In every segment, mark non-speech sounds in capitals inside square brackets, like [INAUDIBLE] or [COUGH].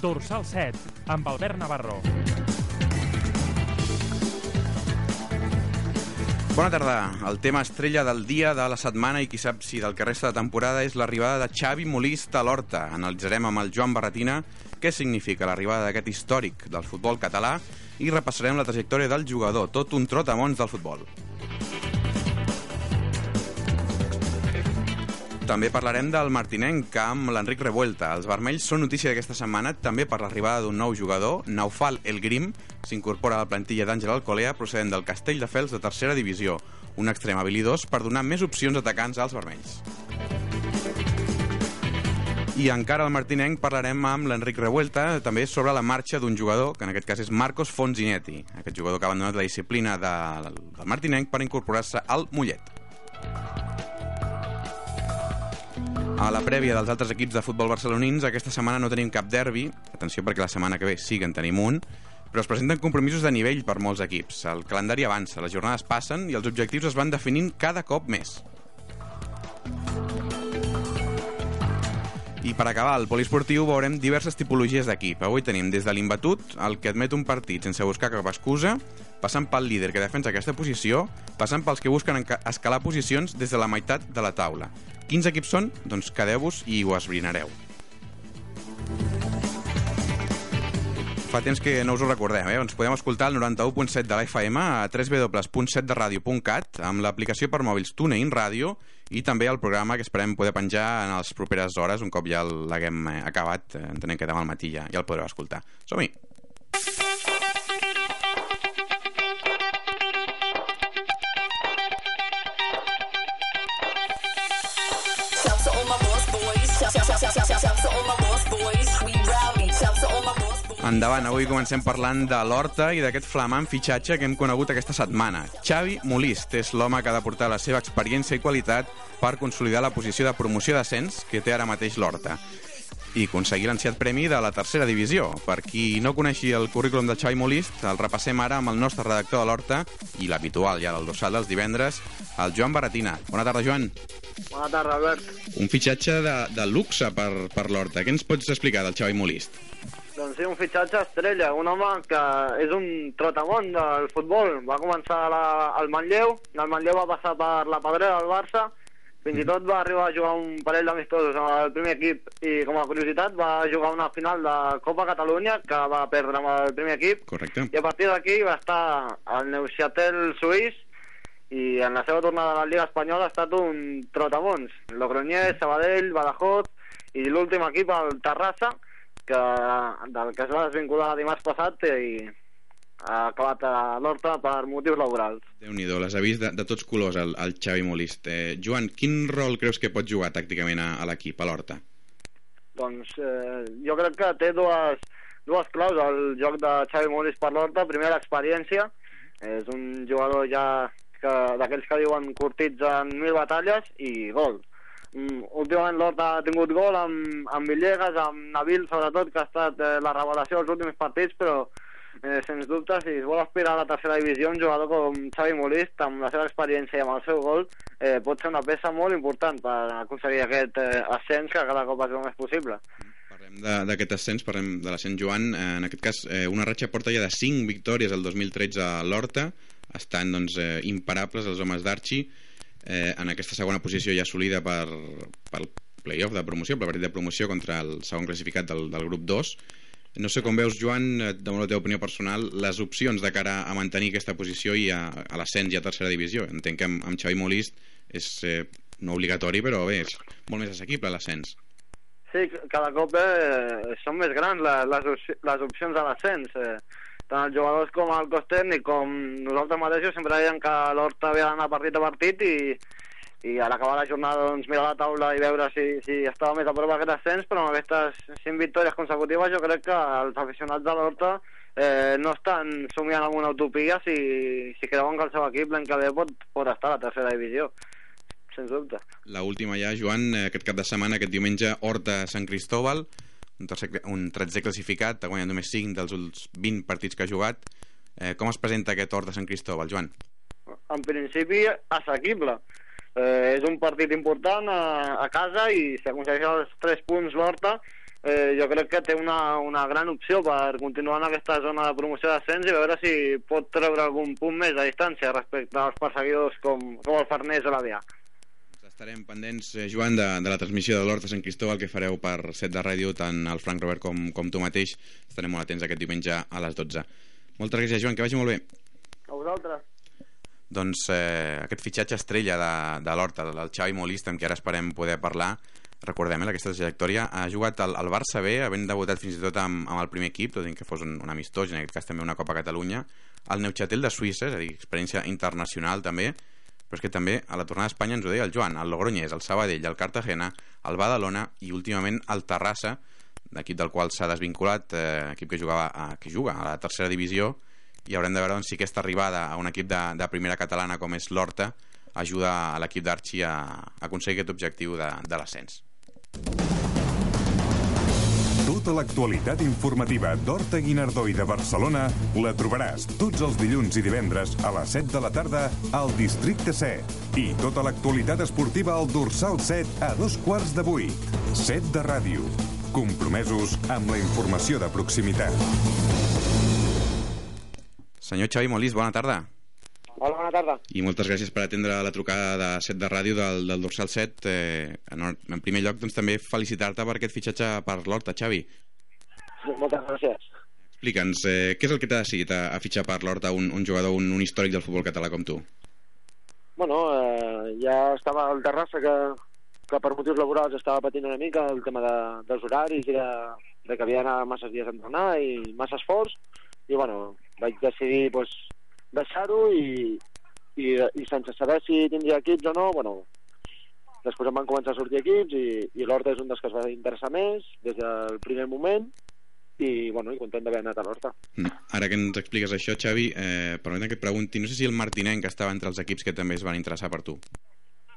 Dorsal 7, amb Albert Navarro. Bona tarda. El tema estrella del dia, de la setmana i qui sap si del que resta de temporada és l'arribada de Xavi Molista a l'Horta. Analitzarem amb el Joan Barretina què significa l'arribada d'aquest històric del futbol català i repassarem la trajectòria del jugador, tot un trotamons del futbol. També parlarem del Martinenc amb l'Enric Revuelta. Els vermells són notícia d'aquesta setmana també per l'arribada d'un nou jugador, Naufal El Grim, s'incorpora a la plantilla d'Àngel Alcolea procedent del Castell de Fels de tercera divisió, un extrem habilidós per donar més opcions atacants als vermells. I encara al Martinenc parlarem amb l'Enric Revuelta també sobre la marxa d'un jugador, que en aquest cas és Marcos Fonzinetti, aquest jugador que ha abandonat la disciplina de, del Martinenc per incorporar-se al Mollet. A la prèvia dels altres equips de futbol barcelonins, aquesta setmana no tenim cap derbi. Atenció perquè la setmana que ve sí que en tenim un. Però es presenten compromisos de nivell per molts equips. El calendari avança, les jornades passen i els objectius es van definint cada cop més. I per acabar el poliesportiu veurem diverses tipologies d'equip. Avui tenim des de l'imbatut, el que admet un partit sense buscar cap excusa, passant pel líder que defensa aquesta posició, passant pels que busquen escalar posicions des de la meitat de la taula. Quins equips són? Doncs quedeu-vos i ho esbrinareu. Fa temps que no us ho recordem, eh? Ens podem escoltar al 91.7 de la a www.7deradio.cat amb l'aplicació per mòbils TuneIn Ràdio i també el programa que esperem poder penjar en les properes hores, un cop ja l'haguem eh, acabat, eh, entenem que demà al matí ja, ja el podreu escoltar. Som-hi! Endavant, avui comencem parlant de l'Horta i d'aquest flamant fitxatge que hem conegut aquesta setmana. Xavi Molist és l'home que ha de portar la seva experiència i qualitat per consolidar la posició de promoció d'ascens que té ara mateix l'Horta i aconseguir l'ansiat premi de la tercera divisió. Per qui no coneixi el currículum de Xavi Molist, el repassem ara amb el nostre redactor de l'Horta i l'habitual ja del dorsal dels divendres, el Joan Baratina. Bona tarda, Joan. Bona tarda, Albert. Un fitxatge de, de luxe per, per l'Horta. Què ens pots explicar del Xavi Molist? Doncs sí, un fitxatge estrella, un home que és un trotamont del futbol. Va començar la, al Manlleu, del Manlleu va passar per la Pedrera del Barça, fins i tot va arribar a jugar un parell d'amistosos amb el primer equip i, com a curiositat, va jugar una final de Copa Catalunya que va perdre amb el primer equip. Correcte. I a partir d'aquí va estar al Neuchâtel suís i en la seva tornada a la Lliga Espanyola ha estat un trotamons. Logroñés, Sabadell, Badajoz i l'últim equip, el Terrassa, que, del que es va desvincular dimarts passat i ha acabat a l'Horta per motius laborals. déu nhi les ha vist de, de tots colors, el, el Xavi Molist. Eh, Joan, quin rol creus que pot jugar tàcticament a, a l'equip, a l'Horta? Doncs eh, jo crec que té dues, dues claus el joc de Xavi Molist per l'Horta. Primer, l'experiència. És un jugador ja que d'aquells que diuen curtits en mil batalles i gol mm, últimament l'Horta ha tingut gol amb, amb Villegas, amb Nabil sobretot, que ha estat eh, la revelació dels últims partits, però eh, sens dubte, si es vol aspirar a la tercera divisió, un jugador com Xavi Molist, amb la seva experiència i amb el seu gol, eh, pot ser una peça molt important per aconseguir aquest eh, ascens que cada cop es veu més possible. Parlem d'aquest ascens, parlem de l'ascens Joan, eh, en aquest cas eh, una ratxa porta ja de 5 victòries el 2013 a l'Horta, estan doncs, eh, imparables els homes d'Arxi, eh, en aquesta segona posició ja assolida per, pel playoff de promoció, pel partit de promoció contra el segon classificat del, del grup 2. No sé com veus, Joan, eh, de la teva opinió personal, les opcions de cara a mantenir aquesta posició i a, a l'ascens i a tercera divisió. Entenc que amb, amb Xavi Molist és eh, no obligatori, però bé, és molt més assequible l'ascens. Sí, cada cop eh, són més grans les, les, opcions a l'ascens. Eh, tant els jugadors com el cos tècnic com nosaltres mateixos sempre deien que l'Horta havia d'anar partit a partit i, i a l'acabar la jornada doncs, mirar la taula i veure si, si estava més a prop aquest ascens, però amb aquestes 5 victòries consecutives jo crec que els aficionats de l'Horta eh, no estan somiant alguna utopia si, si creuen que el seu equip l'any que ve pot, pot estar a la tercera divisió sens dubte. La última ja, Joan, aquest cap de setmana, aquest diumenge, Horta-Sant Cristóbal, un, tercer, un 13è classificat, ha guanyat només 5 dels 20 partits que ha jugat. Eh, com es presenta aquest Hort de Sant Cristóbal, Joan? En principi, assequible. Eh, és un partit important a, a casa i si aconsegueix els 3 punts l'Horta, eh, jo crec que té una, una gran opció per continuar en aquesta zona de promoció d'ascens i veure si pot treure algun punt més de distància respecte als perseguidors com, com el Farners o l'Avià. Estarem pendents, eh, Joan, de, de la transmissió de l'Hort de Sant Cristóbal que fareu per set de ràdio, tant el Frank Robert com, com tu mateix. Estarem molt atents aquest diumenge a les 12. Moltes gràcies, Joan, que vagi molt bé. A vosaltres. Doncs eh, aquest fitxatge estrella de, de l'Horta, del Xavi Molista, amb qui ara esperem poder parlar, recordem, eh, aquesta trajectòria, ha jugat al, al Barça B, havent debutat fins i tot amb, amb el primer equip, tot i que fos un, un amistós, en aquest cas també una Copa Catalunya, al Neuchatel de Suïssa, és a dir, experiència internacional també, però és que també a la tornada a Espanya ens ho deia el Joan, el Logroñés, el Sabadell, el Cartagena, el Badalona i últimament el Terrassa, d'equip del qual s'ha desvinculat, eh, equip que jugava a, que juga a la tercera divisió, i haurem de veure doncs, si aquesta arribada a un equip de, de primera catalana com és l'Horta ajuda a l'equip d'Arxi a, a aconseguir aquest objectiu de, de l'ascens. Tota l'actualitat informativa d'Horta Guinardó i de Barcelona la trobaràs tots els dilluns i divendres a les 7 de la tarda al Districte 7. I tota l'actualitat esportiva al Dorsal 7 a dos quarts de vuit. 7 de ràdio. Compromesos amb la informació de proximitat. Senyor Xavi Molís, bona tarda. Bona tarda. I moltes gràcies per atendre la trucada de set de ràdio del, del Dorsal 7. Eh, en, en primer lloc, doncs, també felicitar-te per aquest fitxatge per l'Horta, Xavi. Moltes gràcies. Explica'ns, eh, què és el que t'ha decidit a, a fitxar per l'Horta un, un jugador, un, un històric del futbol català com tu? Bueno, eh, ja estava al Terrassa que, que per motius laborals estava patint una mica el tema de, dels horaris i de, de que havia d'anar massa dies a entrenar i massa esforç i bueno, vaig decidir pues, deixar-ho i, i, i sense saber si tindria equips o no, bueno, després em van començar a sortir equips i, i l'Horta és un dels que es va interessar més des del primer moment i, bueno, i content d'haver anat a l'Horta. Mm. Ara que ens expliques això, Xavi, eh, permetem que et pregunti, no sé si el Martinenc estava entre els equips que també es van interessar per tu.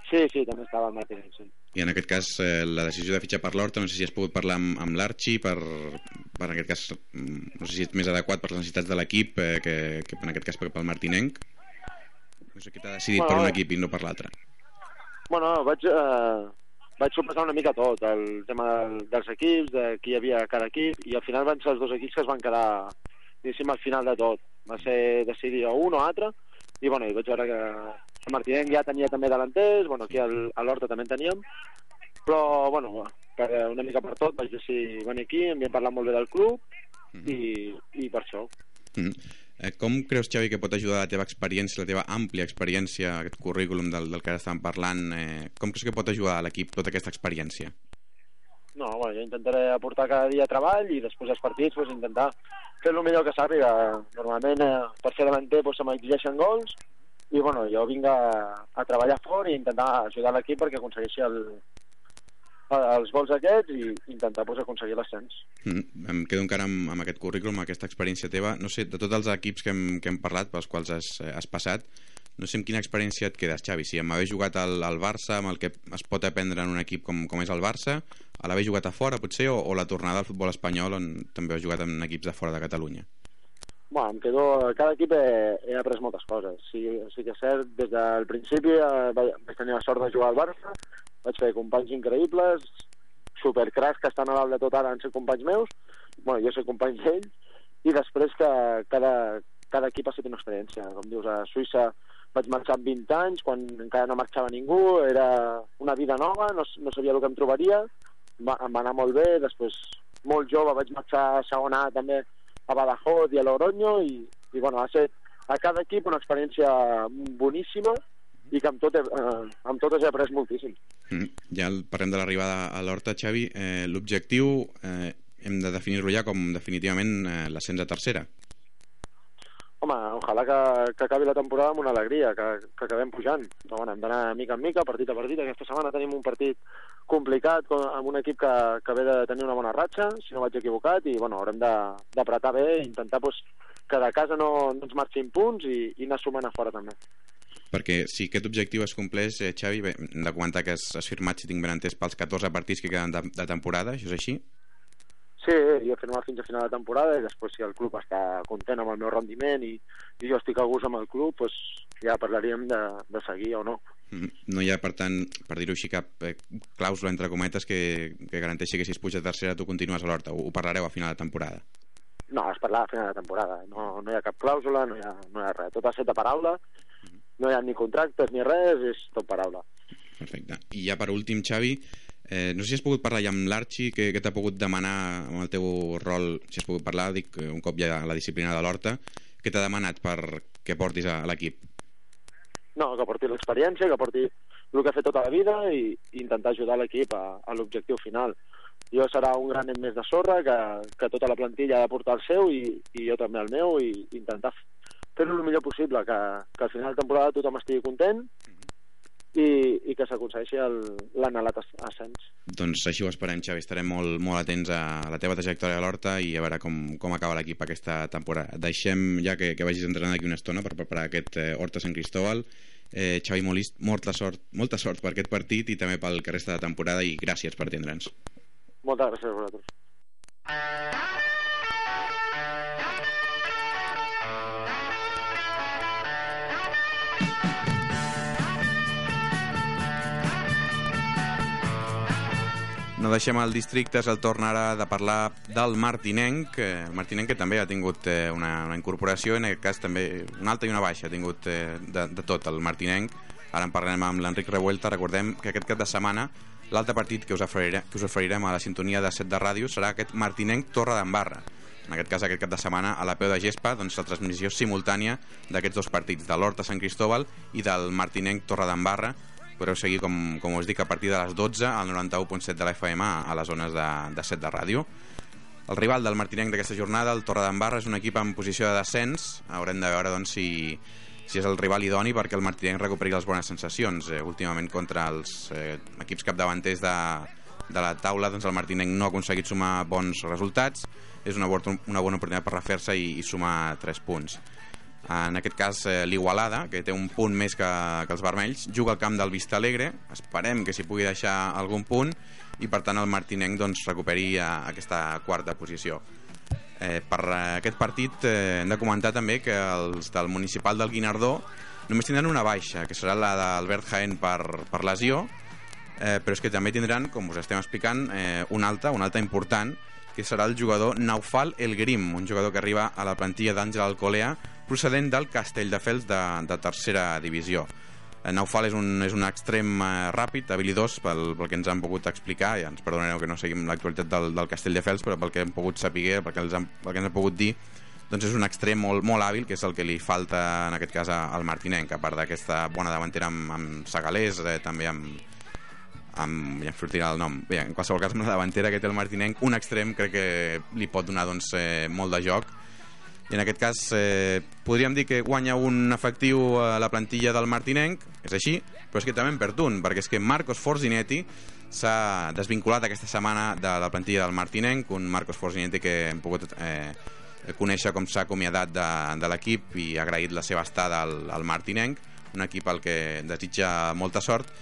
Sí, sí, també estava el Martínez, sí. I en aquest cas, eh, la decisió de fitxar per l'Horta, no sé si has pogut parlar amb, amb l'Arxi, per, per en aquest cas, mm, no sé si és més adequat per les necessitats de l'equip eh, que, que en aquest cas pel Martinenc. No sé què t'ha decidit Bueno, per un equip i no per l'altre. Bueno, vaig, eh, vaig sopesar una mica tot, el tema del, dels equips, de qui hi havia a cada equip, i al final van ser els dos equips que es van quedar, diguéssim, al final de tot. Va ser decidir o un o altre, i bueno, i vaig veure que el Martinenc ja tenia també delanters, bueno, aquí al, a l'Horta també en teníem, però, bueno, per, una mica per tot vaig decidir venir aquí, em havia parlat molt bé del club, i, i per això. Mm. Eh, com creus, Xavi, que pot ajudar la teva experiència, la teva àmplia experiència, aquest currículum del, del que ara estàvem parlant, eh, com creus que pot ajudar l'equip tota aquesta experiència? No, bueno, jo intentaré aportar cada dia treball i després als partits pues, intentar fer el millor que sàpiga. Normalment eh, per ser davanter pues, se m'exigeixen gols i bueno, jo vinc a, a treballar fort i intentar ajudar l'equip perquè aconsegueixi el, els gols aquests i intentar pues, aconseguir l'ascens. Mm. Em quedo encara amb, amb aquest currículum, amb aquesta experiència teva. No sé, de tots els equips que hem, que hem parlat, pels quals has, has passat, no sé amb quina experiència et quedes, Xavi. Si amb haver jugat al, al Barça, amb el que es pot aprendre en un equip com, com és el Barça, a l'haver jugat a fora, potser, o, o la tornada al futbol espanyol, on també has jugat en equips de fora de Catalunya. Bueno, em quedo... Cada equip he, he après moltes coses. Sí, sí que és cert, des del principi eh, vaig tenir la sort de jugar al Barça, vaig fer companys increïbles, supercracs que estan a dalt de tot ara han ser companys meus, bueno, jo soc company d'ells, i després que cada, cada equip ha estat una experiència. Com dius, a Suïssa vaig marxar amb 20 anys, quan encara no marxava ningú, era una vida nova, no, no sabia el que em trobaria, va, em va anar molt bé, després molt jove vaig marxar a segona també a Badajoz i a Logroño. I, i bueno, va ser a cada equip una experiència boníssima i que amb, tot he, eh, amb totes he après moltíssim. Mm. Ja el, parlem de l'arribada a l'Horta, Xavi. Eh, L'objectiu eh, hem de definir-lo ja com definitivament eh, l'ascens a tercera. Home, ojalà que, que acabi la temporada amb una alegria, que, que acabem pujant. Però bueno, hem d'anar mica en mica, partit a partit. Aquesta setmana tenim un partit complicat amb un equip que, que ve de tenir una bona ratxa, si no vaig equivocat, i bueno, haurem d'apretar bé i intentar pues, que de casa no, no ens marxin punts i, i anar sumant a fora també. Perquè si aquest objectiu es compleix, eh, Xavi, bé, hem de comentar que has, has firmat, si tinc ben entès, pels 14 partits que queden de, de temporada, això és així? Sí, jo he firmat fins a final de temporada i després si el club està content amb el meu rendiment i, i jo estic a gust amb el club, pues, ja parlaríem de, de seguir o no. Mm, No hi ha, per tant, per dir-ho així, cap eh, clàusula entre cometes que, que garanteixi que si es puja a tercera tu continues a l'Horta. Ho, ho parlareu a final de temporada. No, es parlarà a final de temporada. No, no hi ha cap clàusula, no hi ha, no hi ha res. Tot ha set de paraula, no hi ha ni contractes ni res, és tot paraula. Perfecte. I ja per últim, Xavi, eh, no sé si has pogut parlar ja amb l'Arxi, què, què t'ha pogut demanar amb el teu rol, si has pogut parlar, dic, eh, un cop ja a la disciplina de l'Horta, què t'ha demanat per que portis a, a l'equip? No, que porti l'experiència, que porti el que ha fet tota la vida i, i intentar ajudar l'equip a, a l'objectiu final. Jo serà un granet més de sorra que, que tota la plantilla ha de portar el seu i, i jo també el meu i intentar fer-ho el millor possible, que, que al final de temporada tothom estigui content i, i que s'aconsegueixi el- l'anhelat as- ascens. Doncs així ho esperem, Xavi. Estarem molt, molt atents a la teva trajectòria a l'Horta i a veure com, com acaba l'equip aquesta temporada. Deixem ja que, que vagis entrenant d'aquí una estona per preparar aquest eh, Horta Sant Cristóbal. Eh, Xavi Molist, molta sort, molta sort per aquest partit i també pel que resta de temporada i gràcies per atendre'ns. Moltes gràcies a vosaltres. No deixem el districte, és el torn ara de parlar del Martinenc, el Martinenc que també ha tingut eh, una, una incorporació, en aquest cas també una alta i una baixa, ha tingut eh, de, de tot el Martinenc. Ara en parlarem amb l'Enric Revuelta, recordem que aquest cap de setmana l'altre partit que us, oferirem, que us oferirem a la sintonia de set de ràdio serà aquest Martinenc Torre d'Embarra. En aquest cas, aquest cap de setmana, a la peu de gespa, doncs, la transmissió simultània d'aquests dos partits, de l'Horta Sant Cristóbal i del Martinenc Torre d'Embarra, podreu seguir, com, com us dic, a partir de les 12 al 91.7 de la FM a, les zones de, de 7 de ràdio. El rival del Martinenc d'aquesta jornada, el Torre d'Embarra, és un equip en posició de descens. Haurem de veure doncs, si, si és el rival idoni perquè el Martinenc recuperi les bones sensacions. Eh, últimament contra els eh, equips capdavanters de, de la taula, doncs el Martinenc no ha aconseguit sumar bons resultats. És una, una bona oportunitat per refer-se i, i sumar 3 punts. En aquest cas, eh, l'Igualada, que té un punt més que, que els vermells, juga al camp del Vista Alegre. Esperem que s'hi pugui deixar algun punt i, per tant, el Martinenc doncs, recuperi a, aquesta quarta posició. Eh, per eh, aquest partit eh, hem de comentar també que els del municipal del Guinardó només tindran una baixa, que serà la d'Albert Jaén per, per lesió, eh, però és que també tindran, com us estem explicant, eh, una alta, una alta important, que serà el jugador Naufal El Grim, un jugador que arriba a la plantilla d'Àngel Alcolea, procedent del Castelldefels de, de tercera divisió. Eh, Naufal és un, és un extrem eh, ràpid, habilidós, pel, pel que ens han pogut explicar, i ens perdonareu que no seguim l'actualitat del, del Castelldefels, però pel que hem pogut saber, pel que, els han, pel que ens han pogut dir, doncs és un extrem molt, molt hàbil, que és el que li falta en aquest cas al Martinenc, a part d'aquesta bona davantera amb, amb Segalés, eh, també amb, amb, ja em sortirà el nom. Bé, en qualsevol cas, la davantera que té el Martinenc, un extrem crec que li pot donar doncs, eh, molt de joc. I en aquest cas eh, podríem dir que guanya un efectiu a la plantilla del Martinenc, és així, però és que també en perd un, perquè és que Marcos Forzinetti s'ha desvinculat aquesta setmana de la plantilla del Martinenc, un Marcos Forzinetti que hem pogut eh, conèixer com s'ha acomiadat de, de l'equip i ha agraït la seva estada al, al Martinenc, un equip al que desitja molta sort.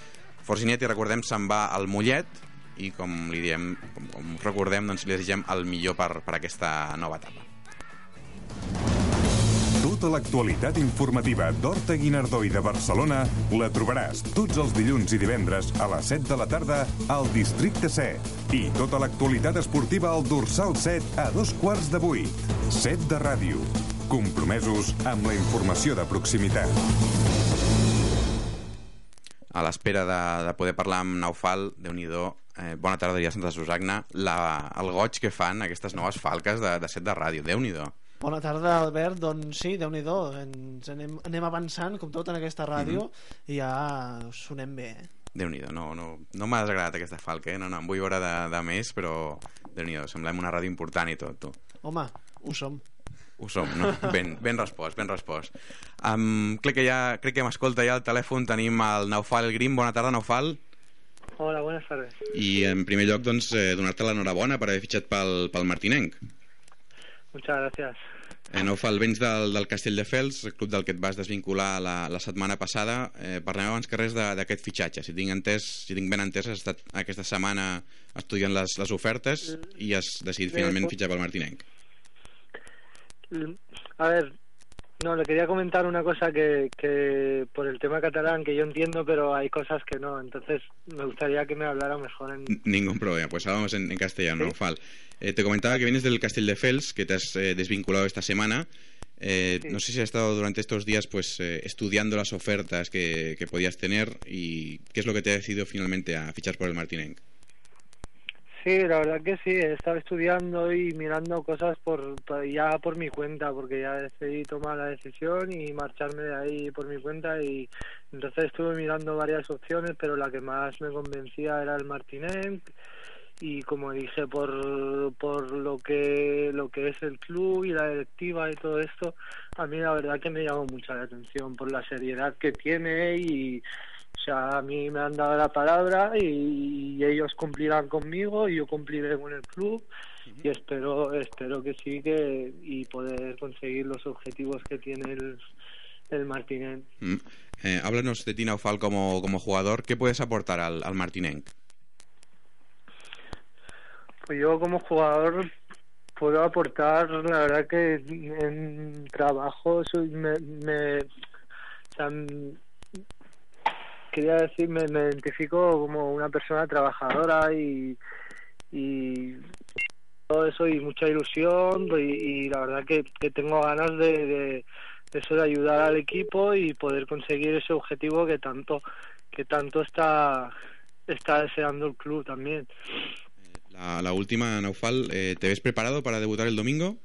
Forzinetti, recordem, se'n va al Mollet i com li diem, com, com recordem, doncs li desitgem el millor per, per aquesta nova etapa. Tota l'actualitat informativa d'Horta Guinardó i de Barcelona la trobaràs tots els dilluns i divendres a les 7 de la tarda al Districte 7. I tota l'actualitat esportiva al Dorsal 7 a dos quarts de vuit. 7 de ràdio. Compromesos amb la informació de proximitat. A l'espera de, de poder parlar amb Naufal, déu nhi eh, bona tarda, dia Santa Susagna, la, el goig que fan aquestes noves falques de, de set de ràdio, déu nhi Bona tarda, Albert. Doncs sí, déu nhi Ens anem, anem avançant, com tot en aquesta ràdio, i ja sonem bé. Eh? déu nhi no, no, no m'ha desagradat aquesta falca, eh? no, no, en vull veure de, de més, però déu nhi semblem una ràdio important i tot, tu. Home, ho som. Ho som, no? [LAUGHS] Ben, ben respost, ben respost. Um, crec que ja, crec que m'escolta ja al telèfon, tenim el Naufal Grim. Bona tarda, Naufal. Hola, buenas tardes. I en primer lloc, doncs, eh, donar-te l'enhorabona per haver fitxat pel, pel Martinenc. Muchas gracias. Eh, ho fa el vents del, del Castelldefels, el club del que et vas desvincular la, la setmana passada. Eh, parlem abans que res de- d'aquest fitxatge. Si tinc, entès, si tinc ben entès, has estat aquesta setmana estudiant les, les ofertes i has decidit Eh, finalment fitxar pel Martinenc. Mm, A ver, no, le quería comentar una cosa que, que por el tema catalán que yo entiendo, pero hay cosas que no. Entonces, me gustaría que me hablara mejor en... Ningún problema, pues hablamos en, en castellano, Sí. Naufal. Eh, te comentaba que vienes del Castelldefels, que te has eh, desvinculado esta semana. Eh, Sí. No sé si has estado durante estos días pues eh, estudiando las ofertas que, que podías tener y qué es lo que te ha decidido finalmente a fichar por el Martinenc. Sí, la verdad que sí, he estado estudiando y mirando cosas por, ya por mi cuenta, porque ya decidí tomar la decisión y marcharme de ahí por mi cuenta y entonces estuve mirando varias opciones, pero la que más me convencía era el Martinenc y como dije por, por lo que lo que es el club y la directiva y todo esto, a mí la verdad que me llamó mucho la atención por la seriedad que tiene y o sea, a mí me han dado la palabra y, y ellos cumplirán conmigo y yo cumpliré con el club y espero espero que sí que y poder conseguir los objetivos que tiene el, el Martínez. Mm. Eh, háblanos de ti, Naufal, como, como jugador. ¿Qué puedes aportar al, al Martinenc? Pues yo como jugador puedo aportar, la verdad que en trabajo soy, me, me o sea, quería decir, me, me identifico como una persona trabajadora y, y todo eso y mucha ilusión y, y la verdad que, que tengo ganas de, de, de eso de ayudar al equipo y poder conseguir ese objetivo que tanto que tanto está está deseando el club también. La, la última, Naufal, eh, ¿te ves preparado para debutar el domingo?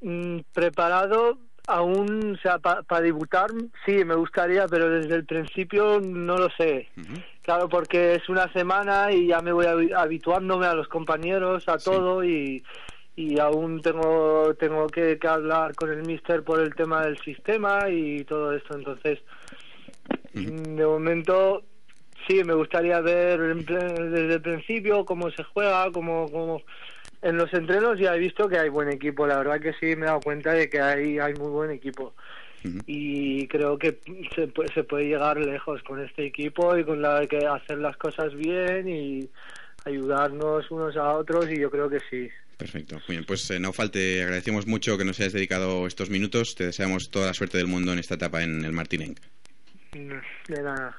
Mm, preparado aún, o sea, para debutar, sí, me gustaría, pero desde el principio no lo sé. Claro, porque es una semana y ya me voy habi- habituándome a los compañeros, a Sí. todo y, y aún tengo tengo que, que hablar con el mister por el tema del sistema y todo esto. Entonces, de momento sí, me gustaría ver desde el principio cómo se juega, cómo, cómo... En los entrenos ya he visto que hay buen equipo, la verdad que sí me he dado cuenta de que hay, hay muy buen equipo y creo que se puede, se puede llegar lejos con este equipo y con la que hacer las cosas bien y ayudarnos unos a otros y yo creo que sí. Perfecto. Muy bien, pues eh, Naufal, te agradecemos mucho que nos hayas dedicado estos minutos. Te deseamos toda la suerte del mundo en esta etapa en el Martinenc. De nada.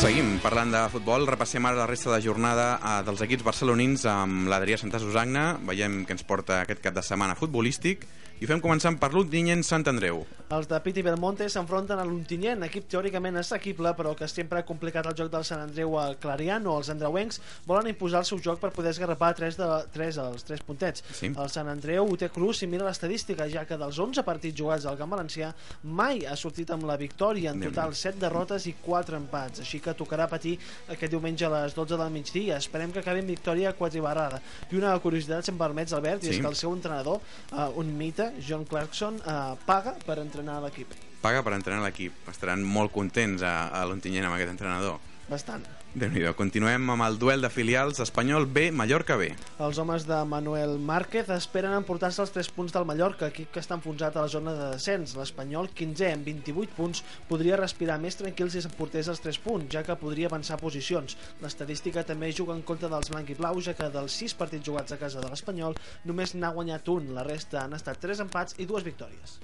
Seguim parlant de futbol, repassem ara la resta de jornada eh, dels equips barcelonins amb l'Adrià Santa Susagna, veiem que ens porta aquest cap de setmana futbolístic i ho fem començant per l'Ontinyent Sant Andreu. Els de Piti Belmonte s'enfronten a l'Ontinyent, equip teòricament assequible, però que sempre ha complicat el joc del Sant Andreu a Clarian o els andreuencs volen imposar el seu joc per poder esgarrapar 3, de, 3 als 3 puntets. Sí. El Sant Andreu ho té cru si mira l'estadística, ja que dels 11 partits jugats al Camp Valencià mai ha sortit amb la victòria, en total 7 derrotes i 4 empats, així que tocarà patir aquest diumenge a les 12 del migdia. Esperem que acabi amb victòria quadribarrada. I una curiositat, si em permets, Albert, Sí. és que el seu entrenador, eh, un mite, John Clarkson, eh, paga per entrenar l'equip. Paga per entrenar l'equip. Estaran molt contents a, a l'Ontinyent amb aquest entrenador. Bastant. déu nhi Continuem amb el duel de filials Espanyol B, Mallorca B. Els homes de Manuel Márquez esperen emportar-se els 3 punts del Mallorca, equip que està enfonsat a la zona de descens. L'Espanyol, 15è, amb 28 punts, podria respirar més tranquil si s'emportés els 3 punts, ja que podria avançar posicions. L'estadística també juga en contra dels blanc-i-blaus, ja que dels 6 partits jugats a casa de l'Espanyol, només n'ha guanyat un. La resta han estat 3 empats i 2 victòries.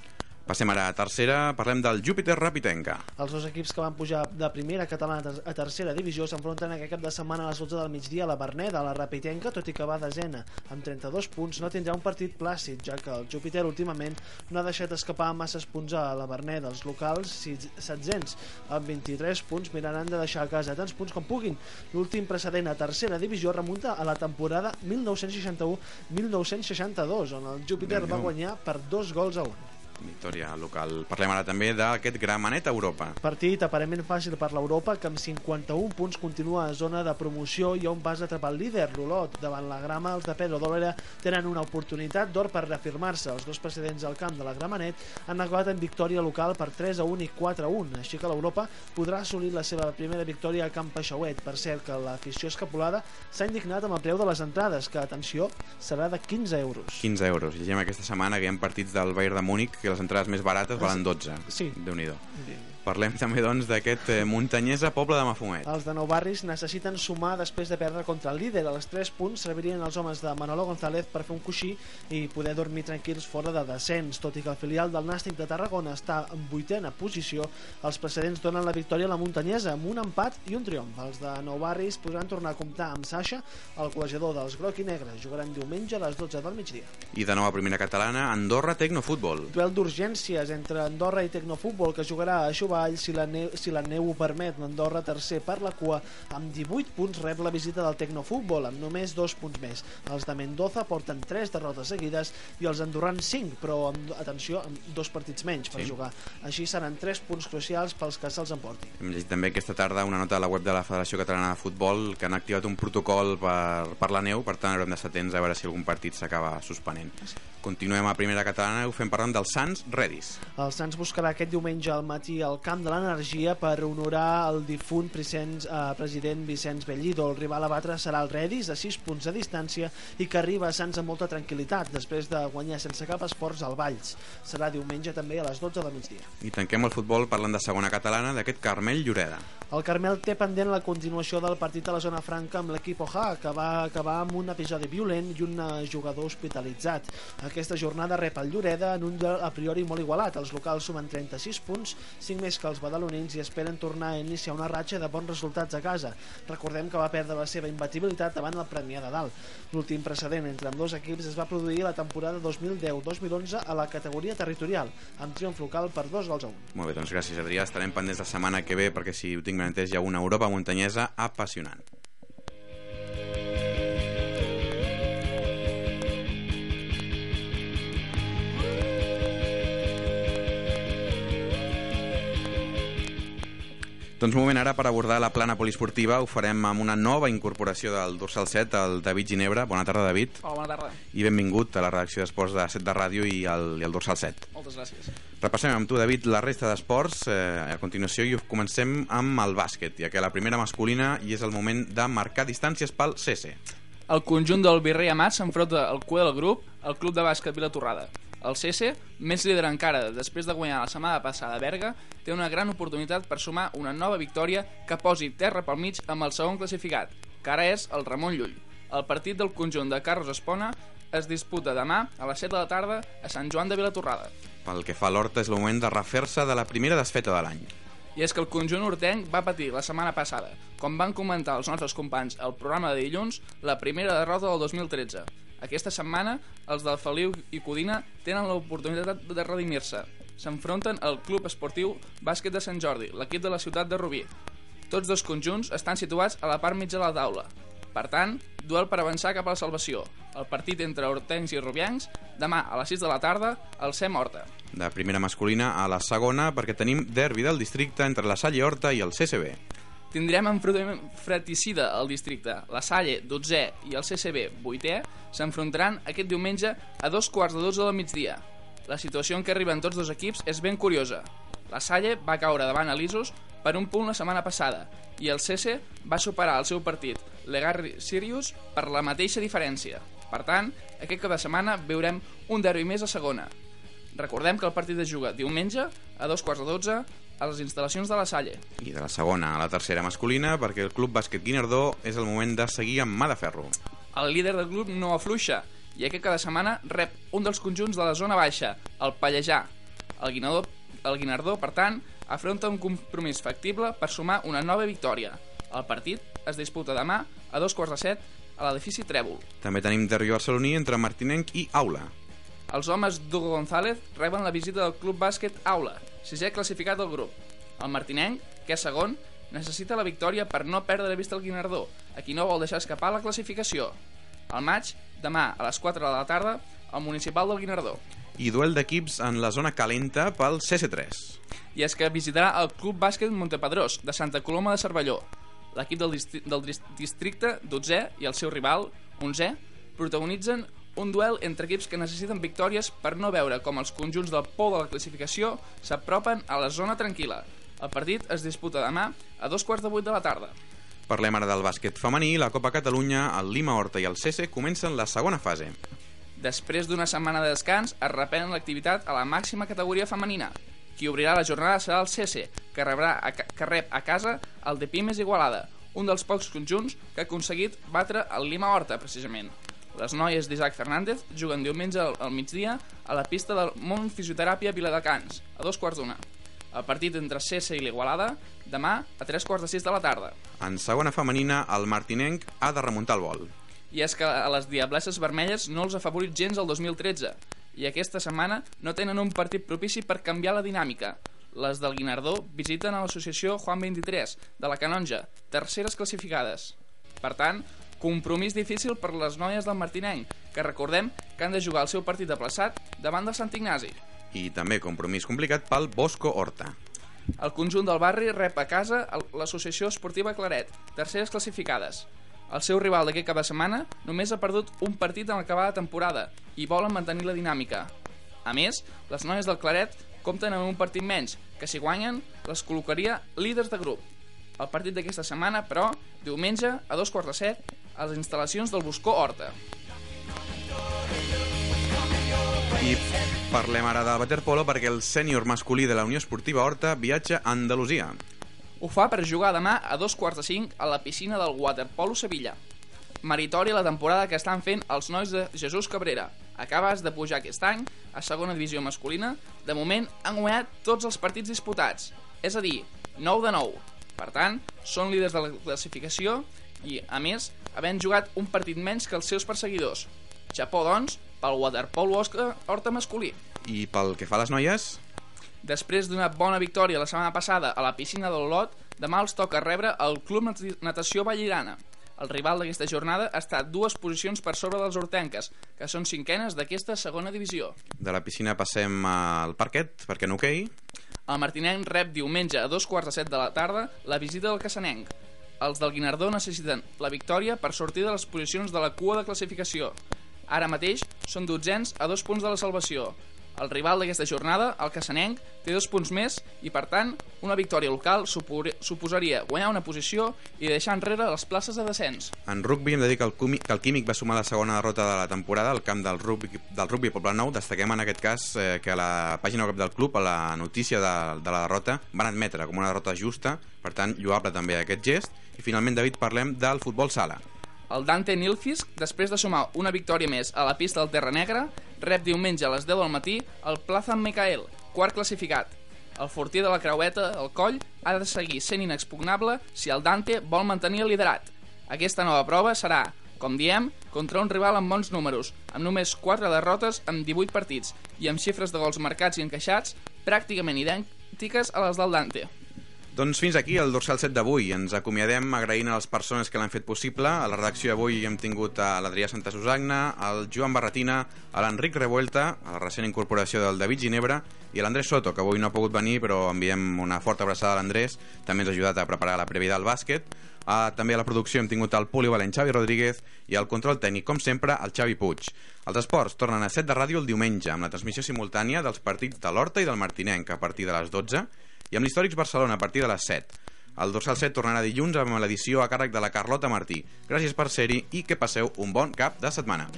Passem ara a tercera, parlem del Júpiter Rapitenca. Els dos equips que van pujar de primera catalana a ter- a tercera divisió s'enfronten aquest cap de setmana a les 12 del migdia a la Berneda, a la Rapitenca, tot i que va desena. Amb 32 punts no tindrà un partit plàcid, ja que el Júpiter últimament no ha deixat escapar masses punts a la Berneda. Els locals, sis- setzents, amb 23 punts, miraran de deixar a casa tants punts com puguin. L'últim precedent a tercera divisió remunta a la temporada 1961-1962, on el Júpiter va guanyar per dos gols a un. Victòria local. Parlem ara també d'aquest Gramenet a Europa. Partit aparentment fàcil per l'Europa, que amb 51 punts continua a zona de promoció i on pas atrapar el líder, l'Olot. Davant la grama, els de Pedro Dolera tenen una oportunitat d'or per reafirmar-se. Els dos precedents al camp de la Gramenet han acabat en victòria local per 3 a 1 i 4 a 1, així que l'Europa podrà assolir la seva primera victòria a Camp Peixauet. Per cert, que l'afició escapulada s'ha indignat amb el preu de les entrades, que, atenció, serà de 15 euros. 15 euros. Llegim aquesta setmana que hi ha partits del Bayern de Múnich que les entrades més barates valen 12. Sí. Déu-n'hi-do. Parlem també, doncs, d'aquest eh, muntanyesa poble de Mafumet. Els de Nou Barris necessiten sumar després de perdre contra el líder. A les 3 punts servirien els homes de Manolo González per fer un coixí i poder dormir tranquils fora de descens. Tot i que el filial del Nàstic de Tarragona està en vuitena posició, els precedents donen la victòria a la muntanyesa amb un empat i un triomf. Els de Nou Barris podran tornar a comptar amb Sasha, el col·legiador dels groc i negre. Jugaran diumenge a les 12 del migdia. I de nou a primera catalana, Andorra Tecnofutbol. Duel d'urgències entre Andorra i Tecnofutbol que jugarà a Xuball si la, neu, si la neu ho permet. L'Andorra tercer per la cua amb 18 punts rep la visita del Tecnofutbol amb només dos punts més. Els de Mendoza porten 3 derrotes seguides i els andorrans 5, però amb, atenció, amb dos partits menys per Sí. jugar. Així seran 3 punts crucials pels que se'ls emporti. Hem llegit també aquesta tarda una nota a la web de la Federació Catalana de Futbol que han activat un protocol per, per la neu, per tant haurem d'estar atents a veure si algun partit s'acaba suspenent. Continuem a primera catalana i ho fem parlant del Sants Redis. El Sants buscarà aquest diumenge al matí al Camp de l'Energia per honorar el difunt Vicenç, eh, president Vicenç Bellido. El rival a batre serà el Redis, a 6 punts de distància, i que arriba a Sants amb molta tranquil·litat, després de guanyar sense cap esforç al Valls. Serà diumenge també a les 12 del migdia. I tanquem el futbol parlant de segona catalana d'aquest Carmel Lloreda. El Carmel té pendent la continuació del partit a la zona franca amb l'equip Oja, que va acabar amb un episodi violent i un eh, jugador hospitalitzat. Aquesta jornada rep el Lloreda en un duel a priori molt igualat. Els locals sumen 36 punts, 5 més que els badalonins i esperen tornar a iniciar una ratxa de bons resultats a casa. Recordem que va perdre la seva imbatibilitat davant el Premià de Dalt. L'últim precedent entre amb dos equips es va produir la temporada 2010-2011 a la categoria territorial, amb triomf local per dos gols a un. Molt bé, doncs gràcies Adrià, estarem pendents la setmana que ve perquè si ho tinc ben entès hi ha una Europa muntanyesa apassionant. Doncs moment ara per abordar la plana poliesportiva ho farem amb una nova incorporació del Dorsal 7, el David Ginebra. Bona tarda, David. Hola, bona tarda. I benvingut a la redacció d'Esports de 7 de Ràdio i al, i al Dorsal 7. Moltes gràcies. Repassem amb tu, David, la resta d'esports eh, a continuació i comencem amb el bàsquet, ja que la primera masculina i és el moment de marcar distàncies pel CC. El conjunt del Virrei Amat s'enfronta al cue del grup, el club de bàsquet Vilatorrada. El CC, més líder encara després de guanyar la setmana passada a Berga, té una gran oportunitat per sumar una nova victòria que posi terra pel mig amb el segon classificat, que ara és el Ramon Llull. El partit del conjunt de Carlos Espona es disputa demà a les 7 de la tarda a Sant Joan de Vilatorrada. Pel que fa a l'Horta, és el moment de refer-se de la primera desfeta de l'any. I és que el conjunt hortenc va patir la setmana passada, com van comentar els nostres companys al programa de dilluns, la primera derrota del 2013. Aquesta setmana, els del Feliu i Codina tenen l'oportunitat de redimir-se. S'enfronten al Club Esportiu Bàsquet de Sant Jordi, l'equip de la ciutat de Rubí. Tots dos conjunts estan situats a la part mitja de la taula. Per tant, duel per avançar cap a la salvació. El partit entre hortencs i rubiancs, demà a les 6 de la tarda, al CEM Horta. De primera masculina a la segona, perquè tenim derbi del districte entre la Salle Horta i el CCB. Tindrem enfrontament fratricida al districte. La Salle, 12è, i el CCB, 8è, s'enfrontaran aquest diumenge a dos quarts de 12 del migdia. La situació en què arriben tots dos equips és ben curiosa. La Salle va caure davant Elisos per un punt la setmana passada i el CC va superar el seu partit, l'Egarri Sirius, per la mateixa diferència. Per tant, aquest cap de setmana veurem un derbi més a segona. Recordem que el partit es juga diumenge a dos quarts de 12 a les instal·lacions de la Salle. I de la segona a la tercera masculina, perquè el Club Bàsquet Guinardó és el moment de seguir amb mà de ferro. El líder del grup no afluixa i aquest cada setmana rep un dels conjunts de la zona baixa, el Pallejà. El Guinardó, el Guinardó, per tant, afronta un compromís factible per sumar una nova victòria. El partit es disputa demà a dos quarts de set a l'edifici Trèvol. També tenim derbi barceloní entre Martinenc i Aula. Els homes d'Hugo González reben la visita del Club Bàsquet Aula, sisè classificat del grup. El martinenc, que és segon, necessita la victòria per no perdre de vista el Guinardó, a qui no vol deixar escapar la classificació. El maig, demà a les 4 de la tarda, al municipal del Guinardó. i duel d'equips en la zona calenta pel CC3. I és que visitarà el Club Bàsquet Montepedrós, de Santa Coloma de Cervelló. L'equip del, distri del dist- districte 12è i el seu rival, 11è, protagonitzen un duel entre equips que necessiten victòries per no veure com els conjunts del pou de la classificació s'apropen a la zona tranquil·la. El partit es disputa demà a dos quarts de vuit de la tarda. Parlem ara del bàsquet femení. La Copa Catalunya, el Lima Horta i el CC comencen la segona fase. Després d'una setmana de descans, es reprèn l'activitat a la màxima categoria femenina. Qui obrirà la jornada serà el CC, que, rebrà a, que rep a casa el de Pimes Igualada, un dels pocs conjunts que ha aconseguit batre el Lima Horta, precisament. Les noies d'Isaac Fernández juguen diumenge al, al migdia a la pista del Mont Fisioteràpia Viladecans, a dos quarts d'una. El partit entre CC i l'Igualada, demà a tres quarts de sis de la tarda. En segona femenina, el martinenc ha de remuntar el vol. I és que a les Diablesses Vermelles no els ha favorit gens el 2013 i aquesta setmana no tenen un partit propici per canviar la dinàmica. Les del Guinardó visiten a l'associació Juan 23 de la Canonja, terceres classificades. Per tant, compromís difícil per les noies del Martinenc, que recordem que han de jugar el seu partit aplaçat davant del Sant Ignasi. I també compromís complicat pel Bosco Horta. El conjunt del barri rep a casa l'associació esportiva Claret, terceres classificades. El seu rival d'aquest cap de setmana només ha perdut un partit en l'acabada temporada i volen mantenir la dinàmica. A més, les noies del Claret compten amb un partit menys, que si guanyen les col·locaria líders de grup. El partit d'aquesta setmana, però, diumenge, a dos quarts de set, a les instal·lacions del Boscó Horta. I parlem ara del waterpolo perquè el sènior masculí de la Unió Esportiva Horta viatja a Andalusia. Ho fa per jugar demà a dos quarts de cinc a la piscina del Waterpolo Sevilla. Meritòria la temporada que estan fent els nois de Jesús Cabrera. Acabes de pujar aquest any a segona divisió masculina. De moment han guanyat tots els partits disputats, és a dir, 9 de 9. Per tant, són líders de la classificació i, a més, havent jugat un partit menys que els seus perseguidors. Japó, doncs, pel Waterpolo Oscar Horta masculí. I pel que fa a les noies, Després d'una bona victòria la setmana passada a la piscina de l'Olot, demà els toca rebre el Club Nat- Natació Vallirana. El rival d'aquesta jornada està dues posicions per sobre dels hortenques, que són cinquenes d'aquesta segona divisió. de la piscina passem al parquet, perquè no hoquei. El Martinenc rep diumenge a dos quarts de set de la tarda la visita del Cassanenc. Els del Guinardó necessiten la victòria per sortir de les posicions de la cua de classificació. Ara mateix són dotzens a dos punts de la salvació. El rival d'aquesta jornada, el Cassanenc, té dos punts més i, per tant, una victòria local suposaria guanyar una posició i deixar enrere les places de descens. En rugby hem de dir que el, Cumi, que el Químic va sumar la segona derrota de la temporada al camp del rugby, del rugby Poble Nou. Destaquem en aquest cas eh, que a la pàgina web del club, a la notícia de, de la derrota, van admetre com una derrota justa, per tant, lloable també aquest gest. I finalment, David, parlem del futbol sala. El Dante Nilfisk, després de sumar una victòria més a la pista del Terra Negra, rep diumenge a les 10 del matí el Plaza Micael, quart classificat. El fortí de la creueta, el coll, ha de seguir sent inexpugnable si el Dante vol mantenir el liderat. Aquesta nova prova serà, com diem, contra un rival amb bons números, amb només 4 derrotes en 18 partits i amb xifres de gols marcats i encaixats pràcticament idèntiques a les del Dante. Doncs fins aquí el dorsal 7 d'avui. Ens acomiadem agraint a les persones que l'han fet possible. A la redacció d'avui hem tingut a l'Adrià Santa Susagna, al Joan Barretina, a l'Enric Revuelta, a la recent incorporació del David Ginebra i a l'Andrés Soto, que avui no ha pogut venir, però enviem una forta abraçada a l'Andrés. També ens ha ajudat a preparar la prèvia del bàsquet. Uh, també a la producció hem tingut el polivalent Xavi Rodríguez i al control tècnic, com sempre, el Xavi Puig. Els esports tornen a 7 de ràdio el diumenge amb la transmissió simultània dels partits de l'Horta i del Martinenc a partir de les 12 i amb l'Històrics Barcelona a partir de les 7. El Dorsal 7 tornarà dilluns amb l'edició a càrrec de la Carlota Martí. Gràcies per ser-hi i que passeu un bon cap de setmana.